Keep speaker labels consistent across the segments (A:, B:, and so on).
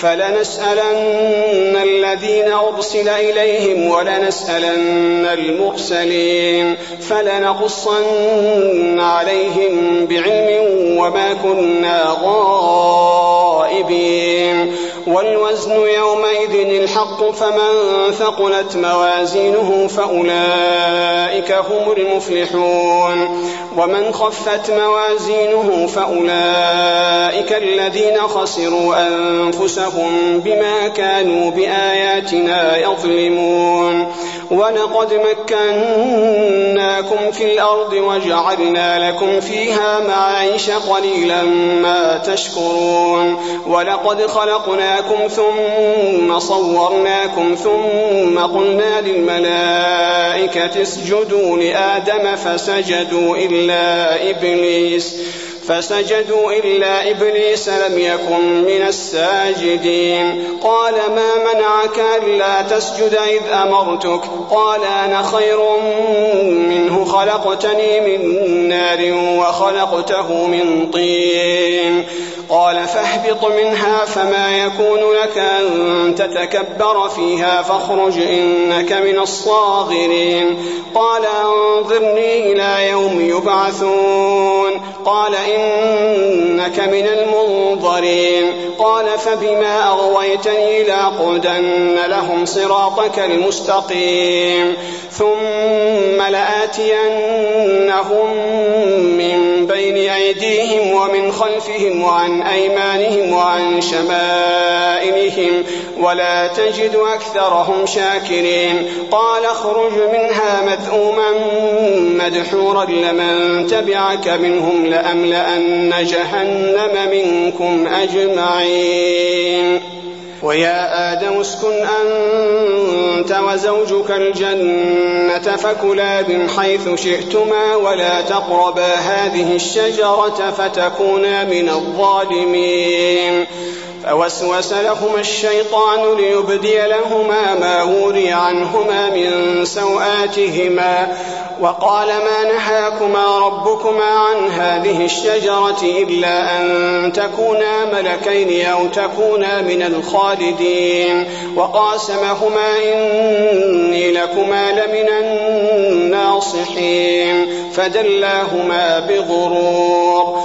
A: فلنسألن الذين أرسل إليهم ولنسألن المرسلين فلنقصن عليهم بعلم وما كنا غائبين والوزن يومئذ الحق فمن ثقلت موازينه فأولئك هم المفلحون. ومن خفت موازينه فأولئك الذين خسروا أنفسهم بما كانوا بآياتنا يظلمون. ولقد مكناكم في الأرض وجعلنا لكم فيها معايش قليلا ما تشكرون. ولقد خلقناكم ثم صورناكم ثم قلنا للملائكة اسجدوا لآدم فسجدوا إلا إبليس فسجدوا إلا إبليس لم يكن من الساجدين. قال ما منعك ألا تسجد إذ أمرتك؟ قال أنا خير منه خلقتني من نار وخلقته من طين. قال فاهبط منها فما يكون لك أن تتكبر فيها فاخرج إنك من الصاغرين. قال أنظرني إلى يوم يبعثون. قال إنك من المنظرين. قال فبما أغويتني لأقعدن لهم صراطك المستقيم. ثم لآتينهم من بين أيديهم ومن خلفهم وعن أيمانهم وعن شمائلهم ولا تجد أكثرهم شاكرين. قال اخرج منها مذءوما مدحورا لمن تبعك منهم لأملأن جهنم منكم أجمعين. ويا آدم اسكن أنت وزوجك الجنة فكلا من حيث شئتما ولا تقربا هذه الشجرة فتكونا من الظالمين. فوسوس لهما الشيطان ليبدي لهما ما وري عنهما من سوآتهما وقال ما نهاكما ربكما عن هذه الشجرة إلا أن تكونا ملكين أو تكونا من الخالدين وقاسمهما إني لكما لمن الناصحين فدلاهما بغرور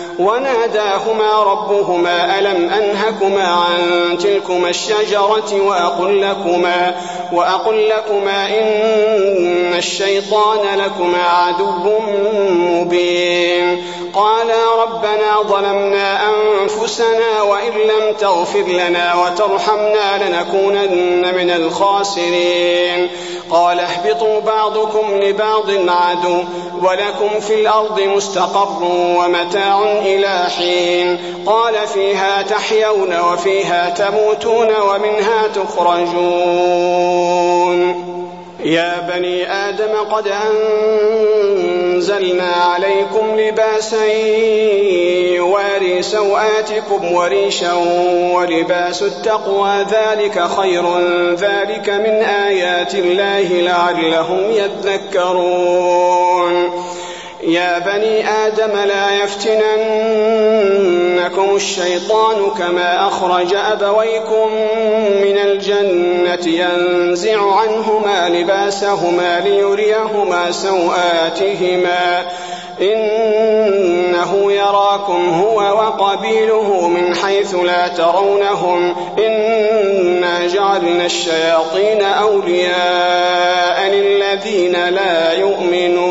A: وناداهما ربهما ألم أنهكما عن تلكما الشجرة وأقل لكما وأقل لكما إن الشيطان لكما عدو مبين. قالا ربنا ظلمنا أنفسنا وإن لم تغفر لنا وترحمنا لنكونن من الخاسرين. قال اهبطوا بعضكم لبعض عدو ولكم في الأرض مستقر ومتاع إلى حين. قال فيها تحيون وفيها تموتون ومنها تخرجون. يا بني آدم قد أنزلنا عليكم لباسا يواري سوآتكم وريشا ولباس التقوى. ذلك خير. ذلك من آيات الله لعلهم يذكرون. يا بني آدم لا يفتننكم الشيطان كما أخرج أبويكم من الجنة ينزع عنهما لباسهما ليريهما سوآتهما. إنه يراكم هو وقبيله من حيث لا ترونهم. إنا جعلنا الشياطين أولياء للذين لا يؤمنون.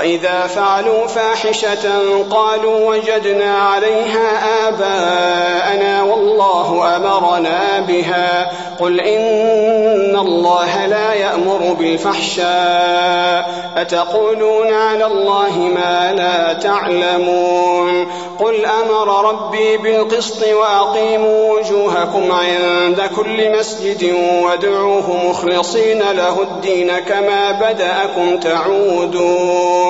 A: وإذا فعلوا فاحشة قالوا وجدنا عليها آباءنا والله أمرنا بها. قل إن الله لا يأمر بالفحشاء. أتقولون على الله ما لا تعلمون. قل أمر ربي بالقسط وأقيموا وجوهكم عند كل مسجد وادعوه مخلصين له الدين كما بدأكم تعودون.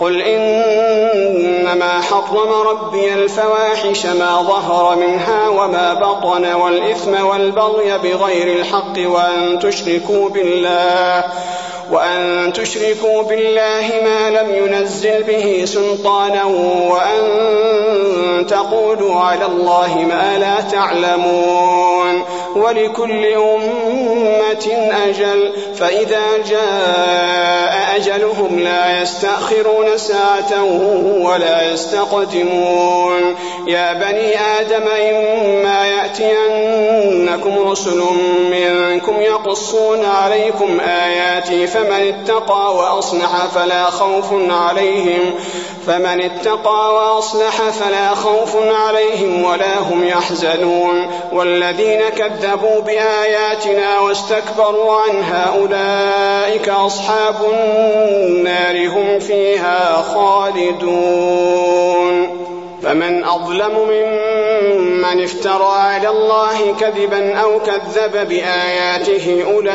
A: قل إنما حرم ربي الفواحش ما ظهر منها وما بطن والإثم والبغي بغير الحق وأن تشركوا بالله. وأن تشركوا بالله ما لم ينزل به سلطانا وأن تقولوا على الله ما لا تعلمون ولكل أمة أجل فإذا جاء أجلهم لا يستأخرون ساعة ولا يستقدمون يا بني آدم إما يأتينكم رسل منكم يقصون عليكم آياتي فمن اتقى وأصلح فلا خوف عليهم. فمن اتقى وأصلح فلا خوف عليهم ولا هم يحزنون. والذين كذبوا بآياتنا واستكبروا عنها أولئك أصحاب النار هم فيها خالدون. فمن أظلم ممن افترى على الله كذبا أو كذب بآياته أولئك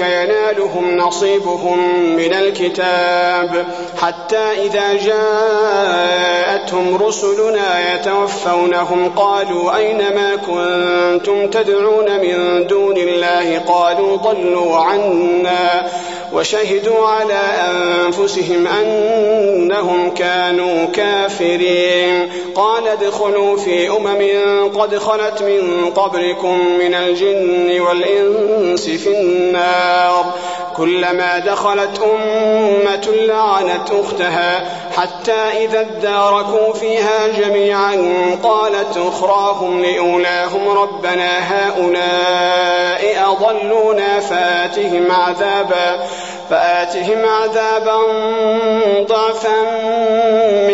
A: ينالهم نصيبهم من الكتاب حتى إذا جاءتهم رسلنا يتوفونهم قالوا أين ما كنتم تدعون من دون الله قالوا ضلوا عنا وشهدوا على أنفسهم أنهم كانوا كافرين قال ادخلوا في أمم قد خلت من قبلكم من الجن والإنس في النار. كلما دخلت أمة لعنت أختها حتى إذا اداركوا فيها جميعا قالت أخراهم لأولاهم ربنا هؤلاء أضلونا فآتهم عذابا فآتهم عذابا ضعفا من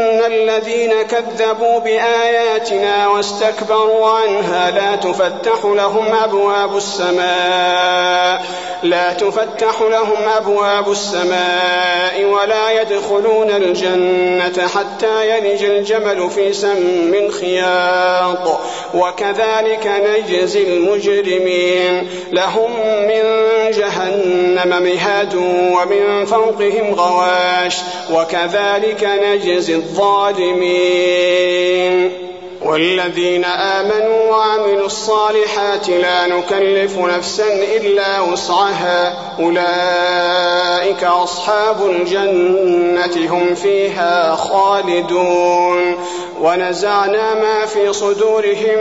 A: الذين كذبوا بآياتنا واستكبروا عنها لا تفتح لهم أبواب السماء لا تفتح لهم أبواب السماء ولا يدخلون الجنة حتى يلج الجمل في سم الخياط. وكذلك نجزي المجرمين لهم من جهنم مهاد ومن فوقهم غواش. وكذلك نجزي الظالمين الظالمين والذين آمنوا وعملوا الصالحات لا نكلف نفسا إلا وسعها. أولئك أصحاب الجنة هم فيها خالدون. ونزعنا ما في صدورهم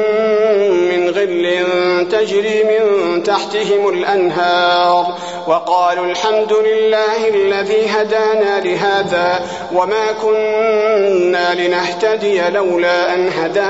A: من غل تجري من تحتهم الأنهار. وقالوا الحمد لله الذي هدانا لهذا وما كنا لنهتدي لولا أن هدانا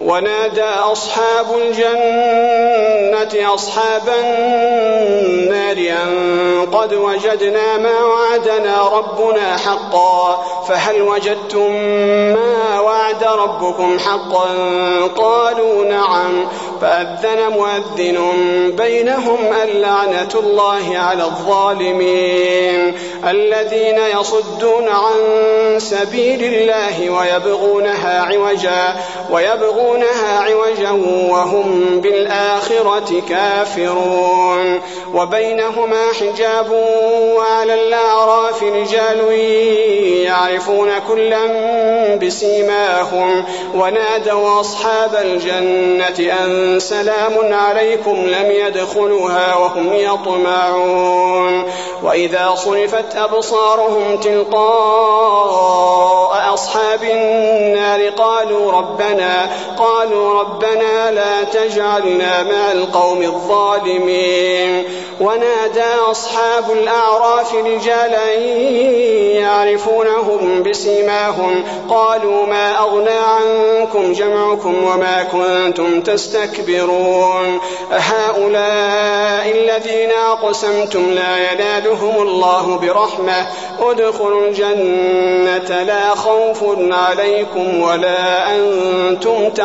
A: ونادى أصحاب الجنة أصحاب النار أن قد وجدنا ما وعدنا ربنا حقا فهل وجدتم ما وعد ربكم حقا؟ قالوا نعم. فأذن مؤذن بينهم اللعنة الله على الظالمين الذين يصدون عن سبيل الله ويبغونها عوجا ويبغونها عوجا وهم بالآخرة كافرون. وبينهما حجاب وعلى الأعراف رجال يعرفون كلا بسيماهم. ونادوا أصحاب الجنة أن سلام عليكم لم يدخلوها وهم يطمعون. وإذا صرفت أبصارهم تلقاء أصحاب النار قالوا ربنا قالوا ربنا لا تجعلنا مع القوم الظالمين. ونادى أصحاب الأعراف رجالا يعرفونهم بسيماهم. قالوا ما أغنى عنكم جمعكم وما كنتم تستكبرون. هؤلاء الذين أقسمتم لا ينالهم الله برحمة. ادخلوا الجنة لا خوف عليكم ولا أنتم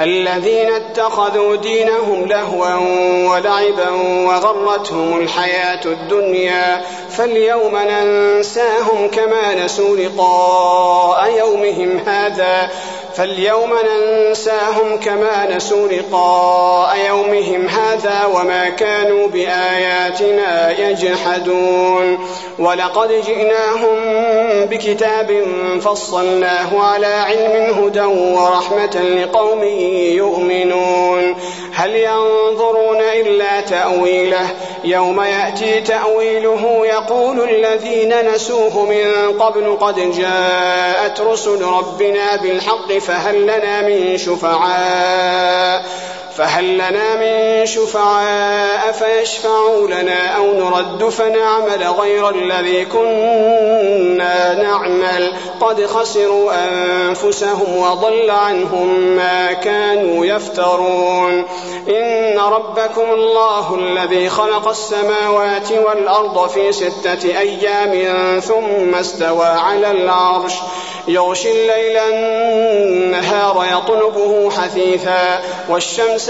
A: الذين اتخذوا دينهم لهوا ولعبا وغرتهم الحياة الدنيا فاليوم ننساهم كما نسوا لقاء يومهم هذا فاليوم ننساهم كما نسوا لقاء يومهم هذا وما كانوا بآياتنا يجحدون. ولقد جئناهم بكتاب فصلناه على علم هدى ورحمة لقوم يؤمنون. هل ينظرون إلا تأويله؟ يوم يأتي تأويله يقول الذين نسوه من قبل قد جاءت رسل ربنا بالحق فهل لنا من شفعاء فهل لنا من شفعاء فيشفعوا لنا أو نرد فنعمل غير الذي كنا نعمل؟ قد خسروا أنفسهم وضل عنهم ما كانوا يفترون. إن ربكم الله الذي خلق السماوات والأرض في ستة أيام ثم استوى على العرش. يغشي الليل النهار يطلبه حثيثا والشمس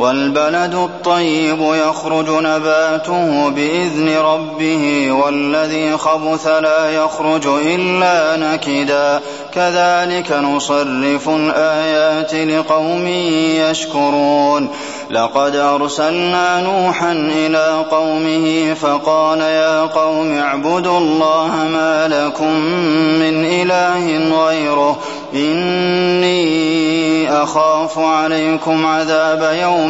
B: والبلد الطيب يخرج نباته بإذن ربه والذي خبث لا يخرج إلا نكدا. كذلك نصرف الآيات لقوم يشكرون. لقد أرسلنا نوحا إلى قومه فقال يا قوم اعبدوا الله ما لكم من إله غيره إني أخاف عليكم عذاب يوم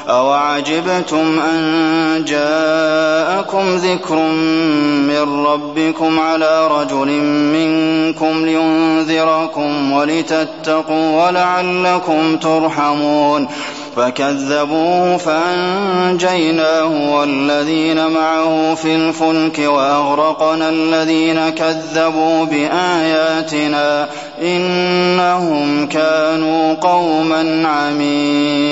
B: أوعجبتم أن جاءكم ذكر من ربكم على رجل منكم لينذركم ولتتقوا ولعلكم ترحمون فكذبوه فأنجيناه والذين معه في الفلك وأغرقنا الذين كذبوا بآياتنا إنهم كانوا قوما عمين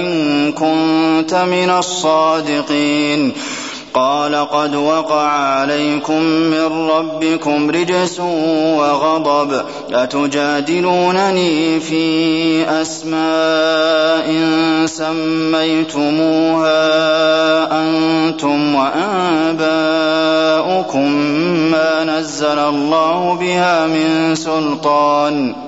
B: إن كنت من الصادقين. قال قد وقع عليكم من ربكم رجس وغضب. أتجادلونني في أسماء سميتموها أنتم وآباؤكم ما نزل الله بها من سلطان.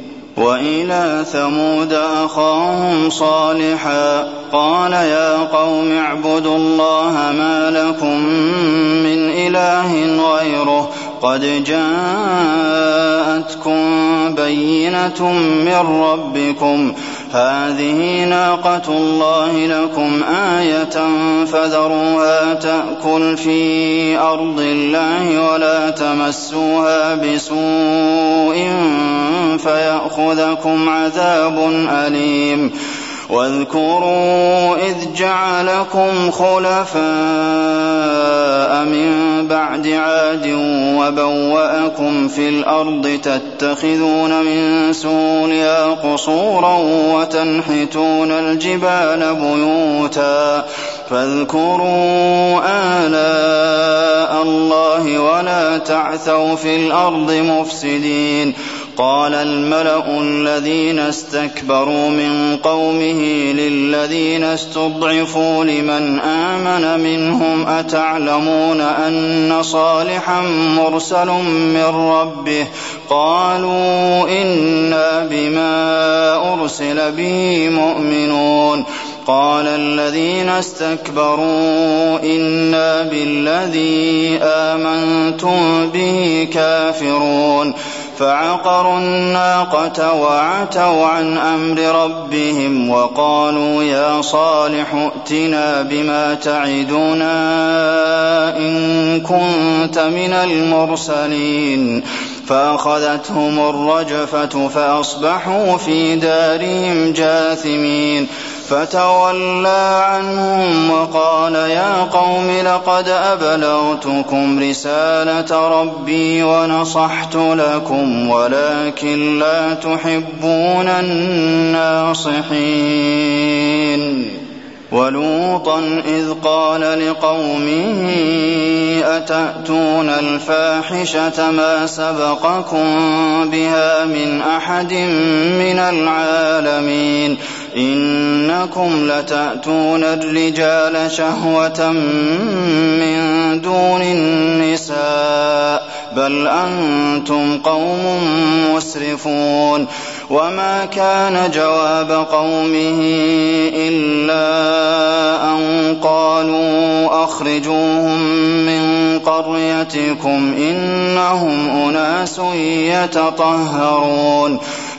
B: وإلى ثمود أخاهم صالحا. قال يا قوم اعبدوا الله ما لكم من إله غيره. قد جاءتكم بينة من ربكم. هذه ناقة الله لكم آية فذروها تأكل في أرض الله ولا تمسوها بسوء فيأخذكم عذاب أليم واذكروا إذ جعلكم خلفاء من بعد عاد وبوأكم في الأرض تتخذون من سولها قصورا وتنحتون الجبال بيوتا فاذكروا آلاء الله ولا تعثوا في الأرض مفسدين قال الملأ الذين استكبروا من قومه للذين استضعفوا لمن آمن منهم أتعلمون أن صالحا مرسل من ربه قالوا إنا بما أرسل به مؤمنون قال الذين استكبروا إنا بالذي آمنتم به كافرون فعقروا الناقة وعتوا عن أمر ربهم وقالوا يا صالح ائتنا بما تعدنا إن كنت من المرسلين فأخذتهم الرجفة فأصبحوا في دارهم جاثمين فَتَوَلَّىٰ عَنْهُمْ وَقَالَ يَا قَوْمِ لَقَدْ أَبْلَغْتُكُمْ رِسَالَةَ رَبِّي وَنَصَحْتُ لَكُمْ وَلَٰكِن لَّا تُحِبُّونَ النَّاصِحِينَ. وَلُوطًا إِذْ قَالَ لِقَوْمِهِ أَتَأْتُونَ الْفَاحِشَةَ مَا سَبَقَكُم بِهَا مِنْ أَحَدٍ مِّنَ الْعَالَمِينَ؟ إِنَّكُمْ لَتَأْتُونَ الرِّجَالَ شَهْوَةً مِّن دُونِ النِّسَاءِ بَلْ أَنتُمْ قَوْمٌ مُّسْرِفُونَ. وَمَا كَانَ جَوَابَ قَوْمِهِ إِلَّا أَن قَالُوا أَخْرِجُوهُم مِّن قَرْيَتِكُمْ ۖ إِنَّهُمْ أُنَاسٌ يَتَطَهَّرُونَ.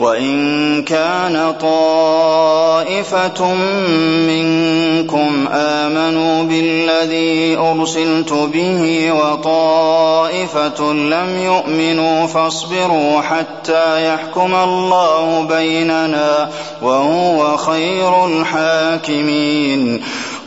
B: وَإِن كَانَ طَائِفَةٌ مِّنكُمْ آمَنُوا بِالَّذِي أُرْسِلْتُ بِهِ وَطَائِفَةٌ لَّمْ يُؤْمِنُوا فَاصْبِرُوا حَتَّىٰ يَحْكُمَ اللَّهُ بَيْنَنَا ۖ وَهُوَ خَيْرُ الْحَاكِمِينَ.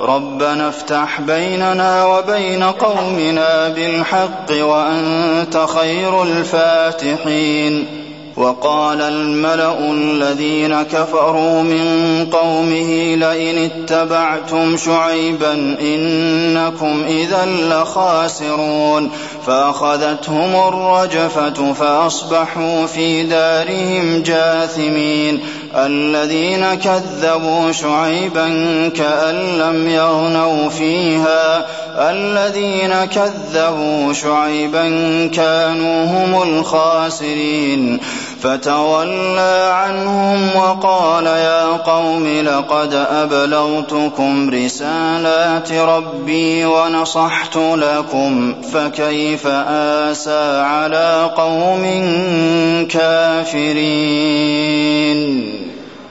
B: رَبَّنَا افْتَحْ بَيْنَنَا وَبَيْنَ قَوْمِنَا بِالْحَقِّ وَأَنتَ خَيْرُ الْفَاتِحِينَ. وَقَالَ الْمَلَأُ الَّذِينَ كَفَرُوا مِن قَوْمِهِ لَئِنِ اتَّبَعْتُمْ شُعَيْبًا إِنَّكُمْ إِذًا لَّخَاسِرُونَ. فَأَخَذَتْهُمُ الرَّجْفَةُ فَأَصْبَحُوا فِي دَارِهِمْ جَاثِمِينَ. الَّذِينَ كَذَّبُوا شُعَيْبًا كَأَن لَّمْ يَغْنَوْا فِيهَا ۚ الَّذِينَ كَذَّبُوا شُعَيْبًا كَانُوا هُمُ الْخَاسِرِينَ فَتَوَلَّىٰ عَنْهُمْ وَقَالَ يَا قَوْمِ لَقَدْ أَبْلَغْتُكُمْ رِسَالَاتِ رَبِّي وَنَصَحْتُ لَكُمْ ۖ فَكَيْفَ آسَىٰ عَلَىٰ قَوْمٍ كَافِرِينَ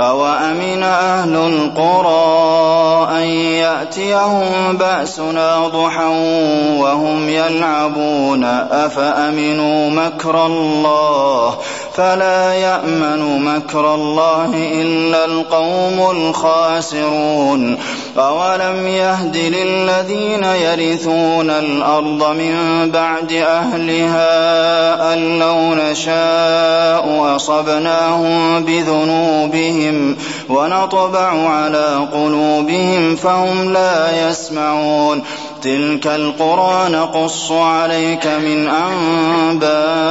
B: أوأمن أهل القرى أن يأتيهم بأسنا ضحى وهم يلعبون أفأمنوا مكر الله فلا يأمن مكر الله إلا القوم الخاسرون أولم يهد للذين يرثون الأرض من بعد أهلها أن لو نشاء أصبناهم بذنوبهم ونطبع على قلوبهم فهم لا يسمعون. تلك القرى نقص عليك من أنبائها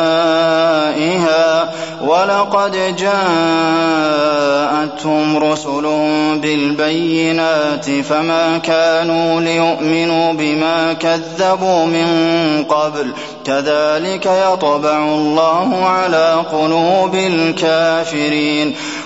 B: ولقد جاءتهم رسل بالبينات فما كانوا ليؤمنوا بما كذبوا من قبل. كذلك يطبع الله على قلوب الكافرين.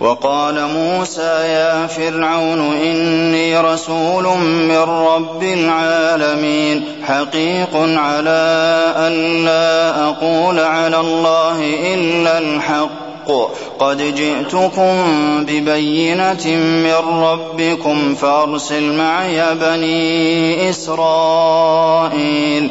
B: وقال موسى يا فرعون إني رسول من رب العالمين حقيق على أن لا أقول على الله إلا الحق. قد جئتكم ببينة من ربكم فأرسل معي بني إسرائيل.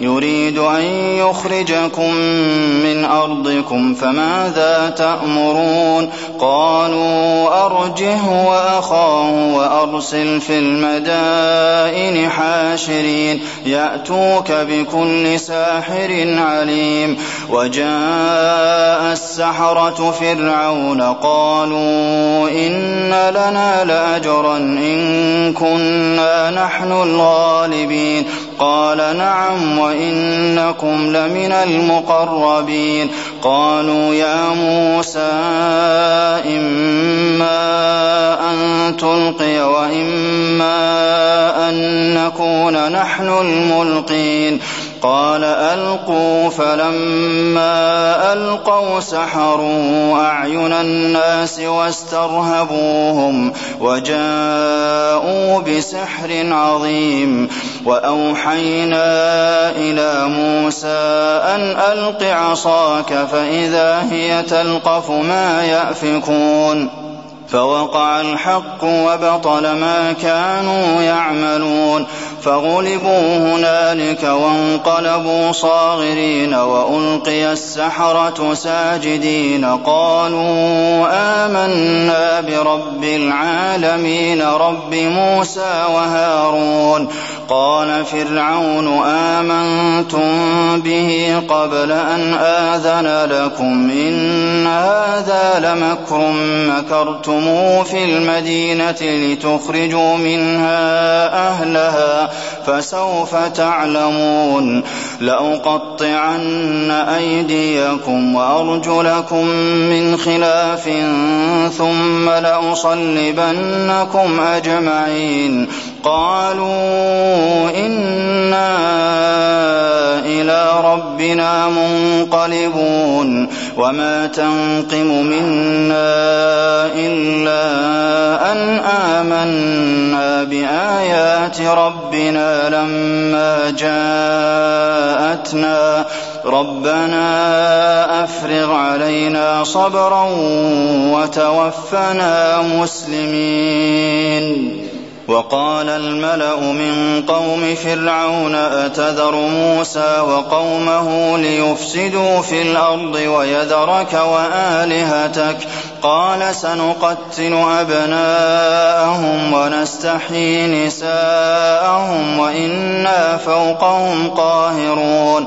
B: يريد أن يخرجكم من أرضكم فماذا تأمرون؟ قالوا أرجه وأخاه وأرسل في المدائن حاشرين يأتوك بكل ساحر عليم. وجاء السحرة فرعون قالوا إن لنا لأجرا إن كنا نحن الغالبين. قال نعم وإنكم لمن المقربين. قالوا يا موسى إما أن تلقي وإما أن نكون نحن الملقين. قال ألقوا فلما ألقوا سحروا أعين الناس واسترهبوهم وجاءوا بسحر عظيم وأوحينا إلى موسى أن ألق عصاك فإذا هي تلقف ما يأفكون فوقع الحق وبطل ما كانوا يعملون فغلبوا هنالك وانقلبوا صاغرين وألقي السحرة ساجدين قالوا آمنا برب العالمين رب موسى وهارون قال فرعون آمنتم به قبل أن آذن لكم إن هذا لمكر مكرتم في المدينة لتخرجوا منها أهلها فسوف تعلمون لأقطعن أيديكم وأرجلكم من خلاف ثم لأصلبنكم أجمعين قالوا إنا إلى ربنا منقلبون وما تنقم منا إلا أن آمنا بآيات ربنا لما جاءتنا. ربنا أفرغ علينا صبرا وتوفنا مسلمين. وقال الملأ من قوم فرعون أتذر موسى وقومه ليفسدوا في الأرض ويذرك وآلهتك؟ قال سنقتل أبناءهم ونستحيي نساءهم وإنا فوقهم قاهرون.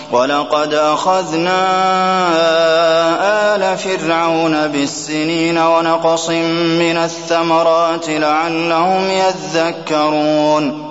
B: ولقد أخذنا آل فرعون بالسنين ونقص من الثمرات لعلهم يذكرون.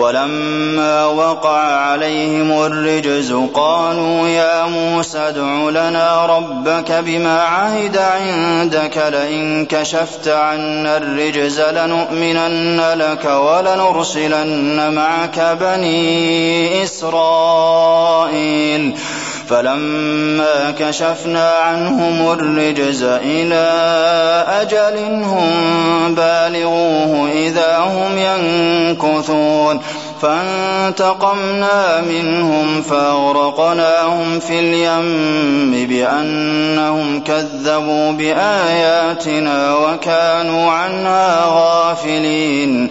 B: ولما وقع عليهم الرجز قالوا يا موسى ادع لنا ربك بما عهد عندك لئن كشفت عنا الرجز لنؤمنن لك ولنرسلن معك بني إسرائيل. فلما كشفنا عنهم الرجز إلى أجل هم بالغوه إذا هم ينكثون. فانتقمنا منهم فأغرقناهم في اليم بأنهم كذبوا بآياتنا وكانوا عنها غافلين.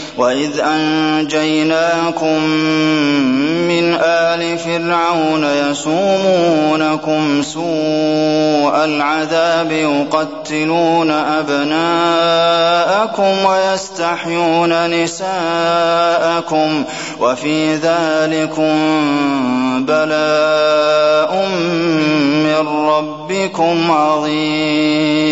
B: وإذ أنجيناكم من آل فرعون يسومونكم سوء العذاب يقتلون أبناءكم ويستحيون نساءكم وفي ذلكم بلاء من ربكم عظيم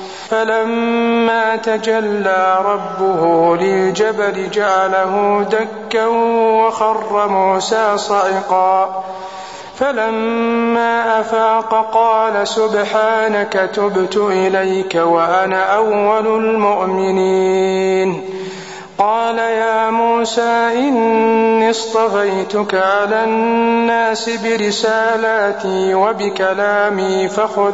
C: فلما تجلى ربه للجبل جعله دكا وخر موسى صعقا. فلما أفاق قال سبحانك تبت إليك وأنا أول المؤمنين. قال يا موسى إني اصطفيتك على الناس برسالاتي وبكلامي فخذ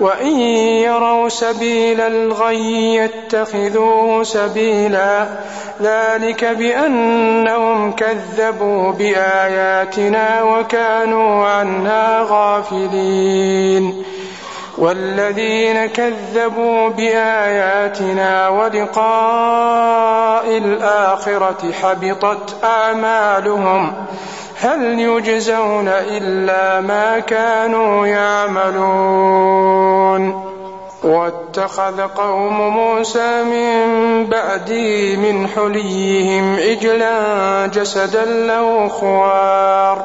C: وإن يروا سبيل الغي يتخذوه سبيلا. ذلك بأنهم كذبوا بآياتنا وكانوا عنها غافلين. والذين كذبوا بآياتنا ولقاء الآخرة حبطت أعمالهم. هل يجزون إلا ما كانوا يعملون؟ واتخذ قوم موسى من بعده من حليهم عجلا جسدا له خوار.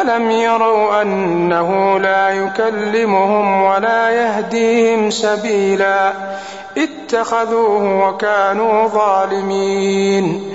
C: ألم يروا أنه لا يكلمهم ولا يهديهم سبيلا؟ اتخذوه وكانوا ظالمين.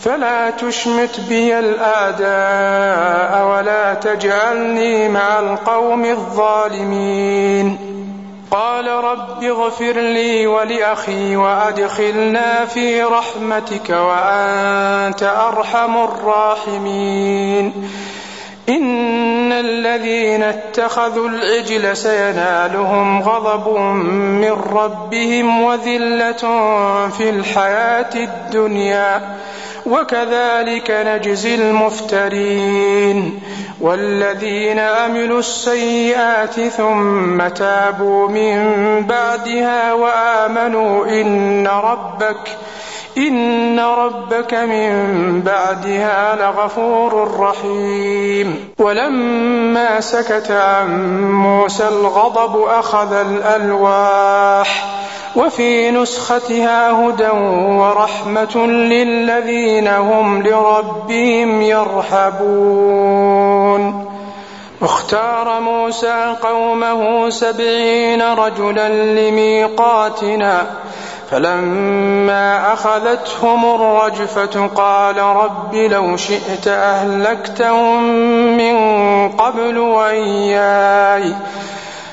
C: فلا تشمت بي الأعداء ولا تجعلني مع القوم الظالمين. قال رب اغفر لي ولأخي وأدخلنا في رحمتك وأنت أرحم الراحمين. إن الذين اتخذوا العجل سينالهم غضب من ربهم وذلة في الحياة الدنيا. وكذلك نجزي المفترين والذين عملوا السيئات ثم تابوا من بعدها وآمنوا إن ربك إن ربك من بعدها لغفور رحيم ولما سكت عن موسى الغضب أخذ الألواح وفي نسختها هدى ورحمة للذين هم لربهم يرحبون. اختار موسى قومه سبعين رجلا لميقاتنا فلما أخذتهم الرجفة قال رب لو شئت أهلكتهم من قبل وإياي.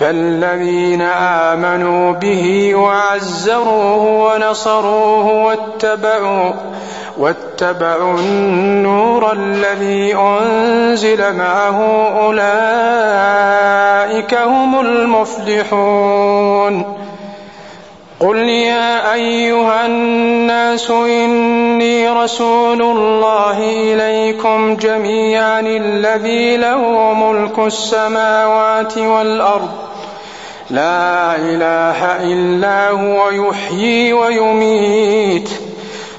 C: فالذين آمنوا به وعزروه ونصروه واتبعوا واتبعوا النور الذي أنزل معه أولئك هم المفلحون. قل يا أيها الناس إني رسول الله إليكم جميعا الذي له ملك السماوات والأرض لا إله إلا هو يحيي ويميت.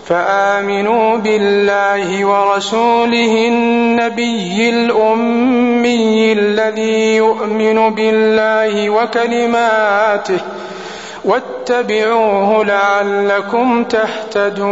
C: فآمنوا بالله ورسوله النبي الأمي الذي يؤمن بالله وكلماته. واتبعوه لعلكم تهتدون.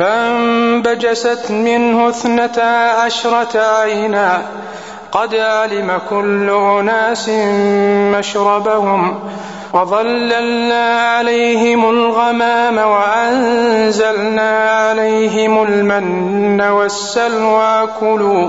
C: فانبجست منه اثنتا عشرة عينا. قد علم كل أناس مشربهم وظللنا عليهم الغمام وأنزلنا عليهم المن والسلوى. كلوا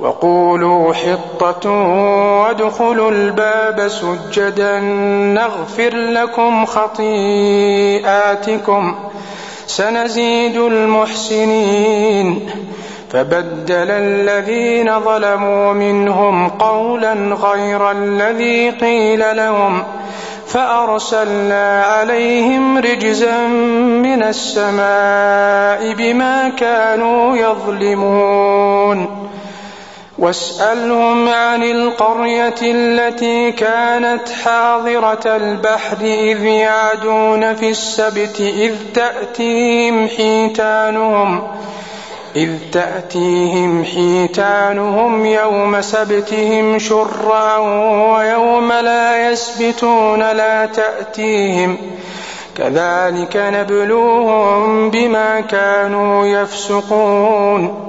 C: وقولوا حطة وادخلوا الباب سجدا نغفر لكم خطيئاتكم سنزيد المحسنين فبدل الذين ظلموا منهم قولا غير الذي قيل لهم فأرسلنا عليهم رجزا من السماء بما كانوا يظلمون واسألهم عن القرية التي كانت حاضرة البحر إذ يعدون في السبت إذ تأتيهم حيتانهم إذ تأتيهم حيتانهم يوم سبتهم شرعا ويوم لا يسبتون لا تأتيهم. كذلك نبلوهم بما كانوا يفسقون.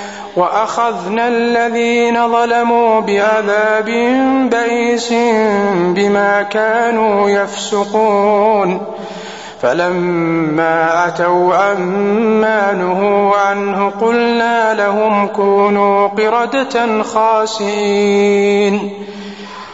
C: وأخذنا الذين ظلموا بعذاب بئيس بما كانوا يفسقون. فلما أتوا عما نهوا عنه قلنا لهم كونوا قردة خاسئين.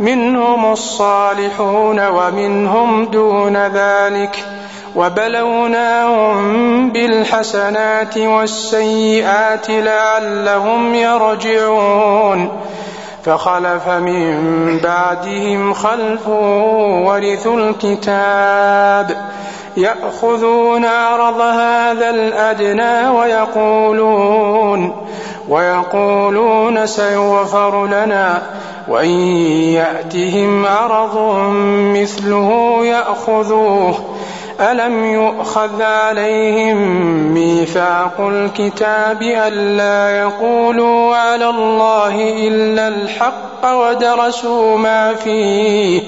C: منهم الصالحون ومنهم دون ذلك وبلوناهم بالحسنات والسيئات لعلهم يرجعون فخلف من بعدهم خلف ورثوا الكتاب يأخذون عرض هذا الأدنى ويقولون ويقولون سيغفر لنا وإن يأتهم عرض مثله يأخذوه. ألم يؤخذ عليهم ميثاق الكتاب ألا يقولوا على الله إلا الحق ودرسوا ما فيه؟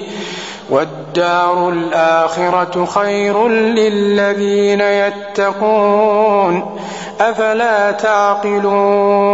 C: والدار الآخرة خير للذين يتقون أفلا تعقلون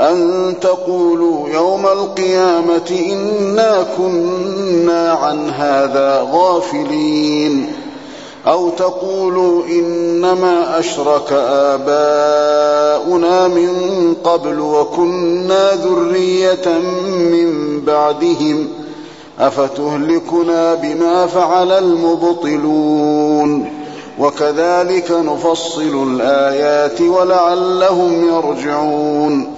D: أن تقولوا يوم القيامة إنا كنا عن هذا غافلين. أو تقولوا إنما أشرك آباؤنا من قبل وكنا ذرية من بعدهم. أفتهلكنا بما فعل المبطلون. وكذلك نفصل الآيات ولعلهم يرجعون.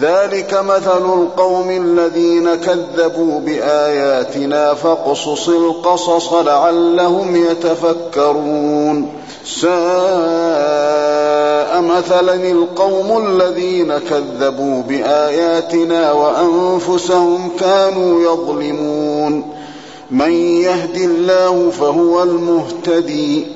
D: ذلك مثل القوم الذين كذبوا بآياتنا فاقصص القصص لعلهم يتفكرون. ساء مثلا القوم الذين كذبوا بآياتنا وأنفسهم كانوا يظلمون. من يهد الله فهو المهتدي.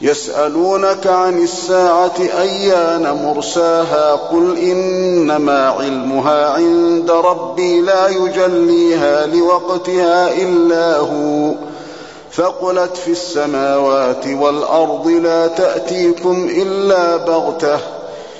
D: يسألونك عن الساعة أيان مرساها قل إنما علمها عند ربي لا يجليها لوقتها إلا هو ثقلت في السماوات والأرض لا تأتيكم إلا بغتة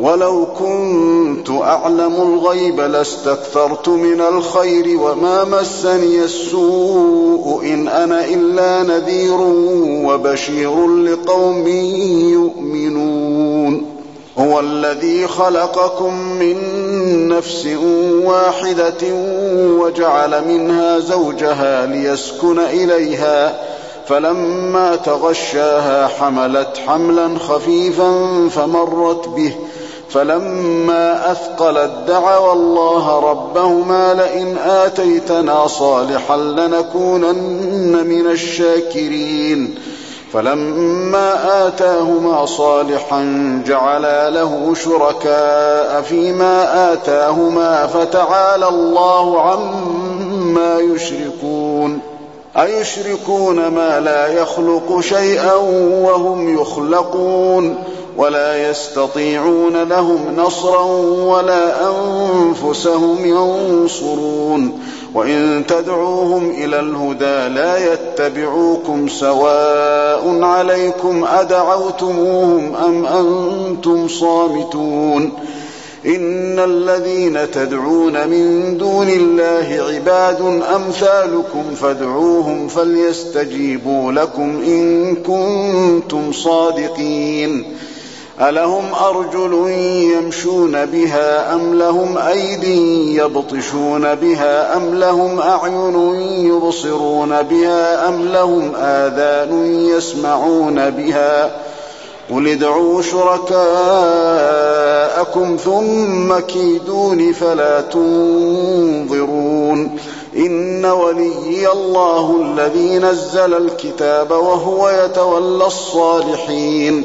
D: ولو كنت أعلم الغيب لاستكثرت من الخير وما مسني السوء إن أنا إلا نذير وبشير لقوم يؤمنون. هو الذي خلقكم من نفس واحدة وجعل منها زوجها ليسكن إليها فلما تغشاها حملت حملا خفيفا فمرت به فلما أثقلت دعوا الله ربهما لئن آتيتنا صالحا لنكونن من الشاكرين. فلما آتاهما صالحا جعلا له شركاء فيما آتاهما فتعالى الله عما يشركون. أيشركون ما لا يخلق شيئا وهم يخلقون. ولا يستطيعون لهم نصرا ولا أنفسهم ينصرون. وإن تدعوهم إلى الهدى لا يتبعوكم سواء عليكم أدعوتموهم أم أنتم صامتون. إن الذين تدعون من دون الله عباد أمثالكم فادعوهم فليستجيبوا لكم إن كنتم صادقين. ألهم أرجل يمشون بها أم لهم أيد يبطشون بها أم لهم أعين يبصرون بها أم لهم آذان يسمعون بها قل ادعوا شركاءكم ثم كيدون فلا تنظرون إن وليي الله الذي نزل الكتاب وهو يتولى الصالحين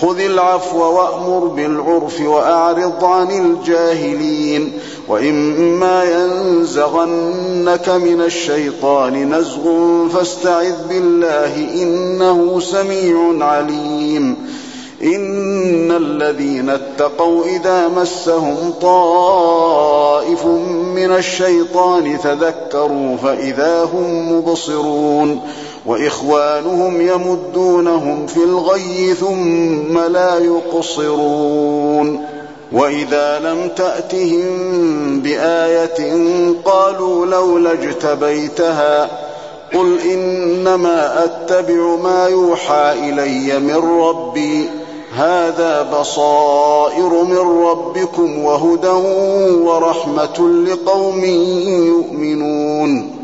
D: خذ العفو وأمر بالعرف وأعرض عن الجاهلين وإما ينزغنك من الشيطان نزغ فاستعذ بالله إنه سميع عليم. إن الذين اتقوا إذا مسهم طائف من الشيطان تذكروا فإذا هم مبصرون. وإخوانهم يمدونهم في الغي ثم لا يقصرون. وإذا لم تأتهم بآية قالوا لولا اجتبيتها قل إنما أتبع ما يوحى إلي من ربي. هذا بصائر من ربكم وهدى ورحمة لقوم يؤمنون.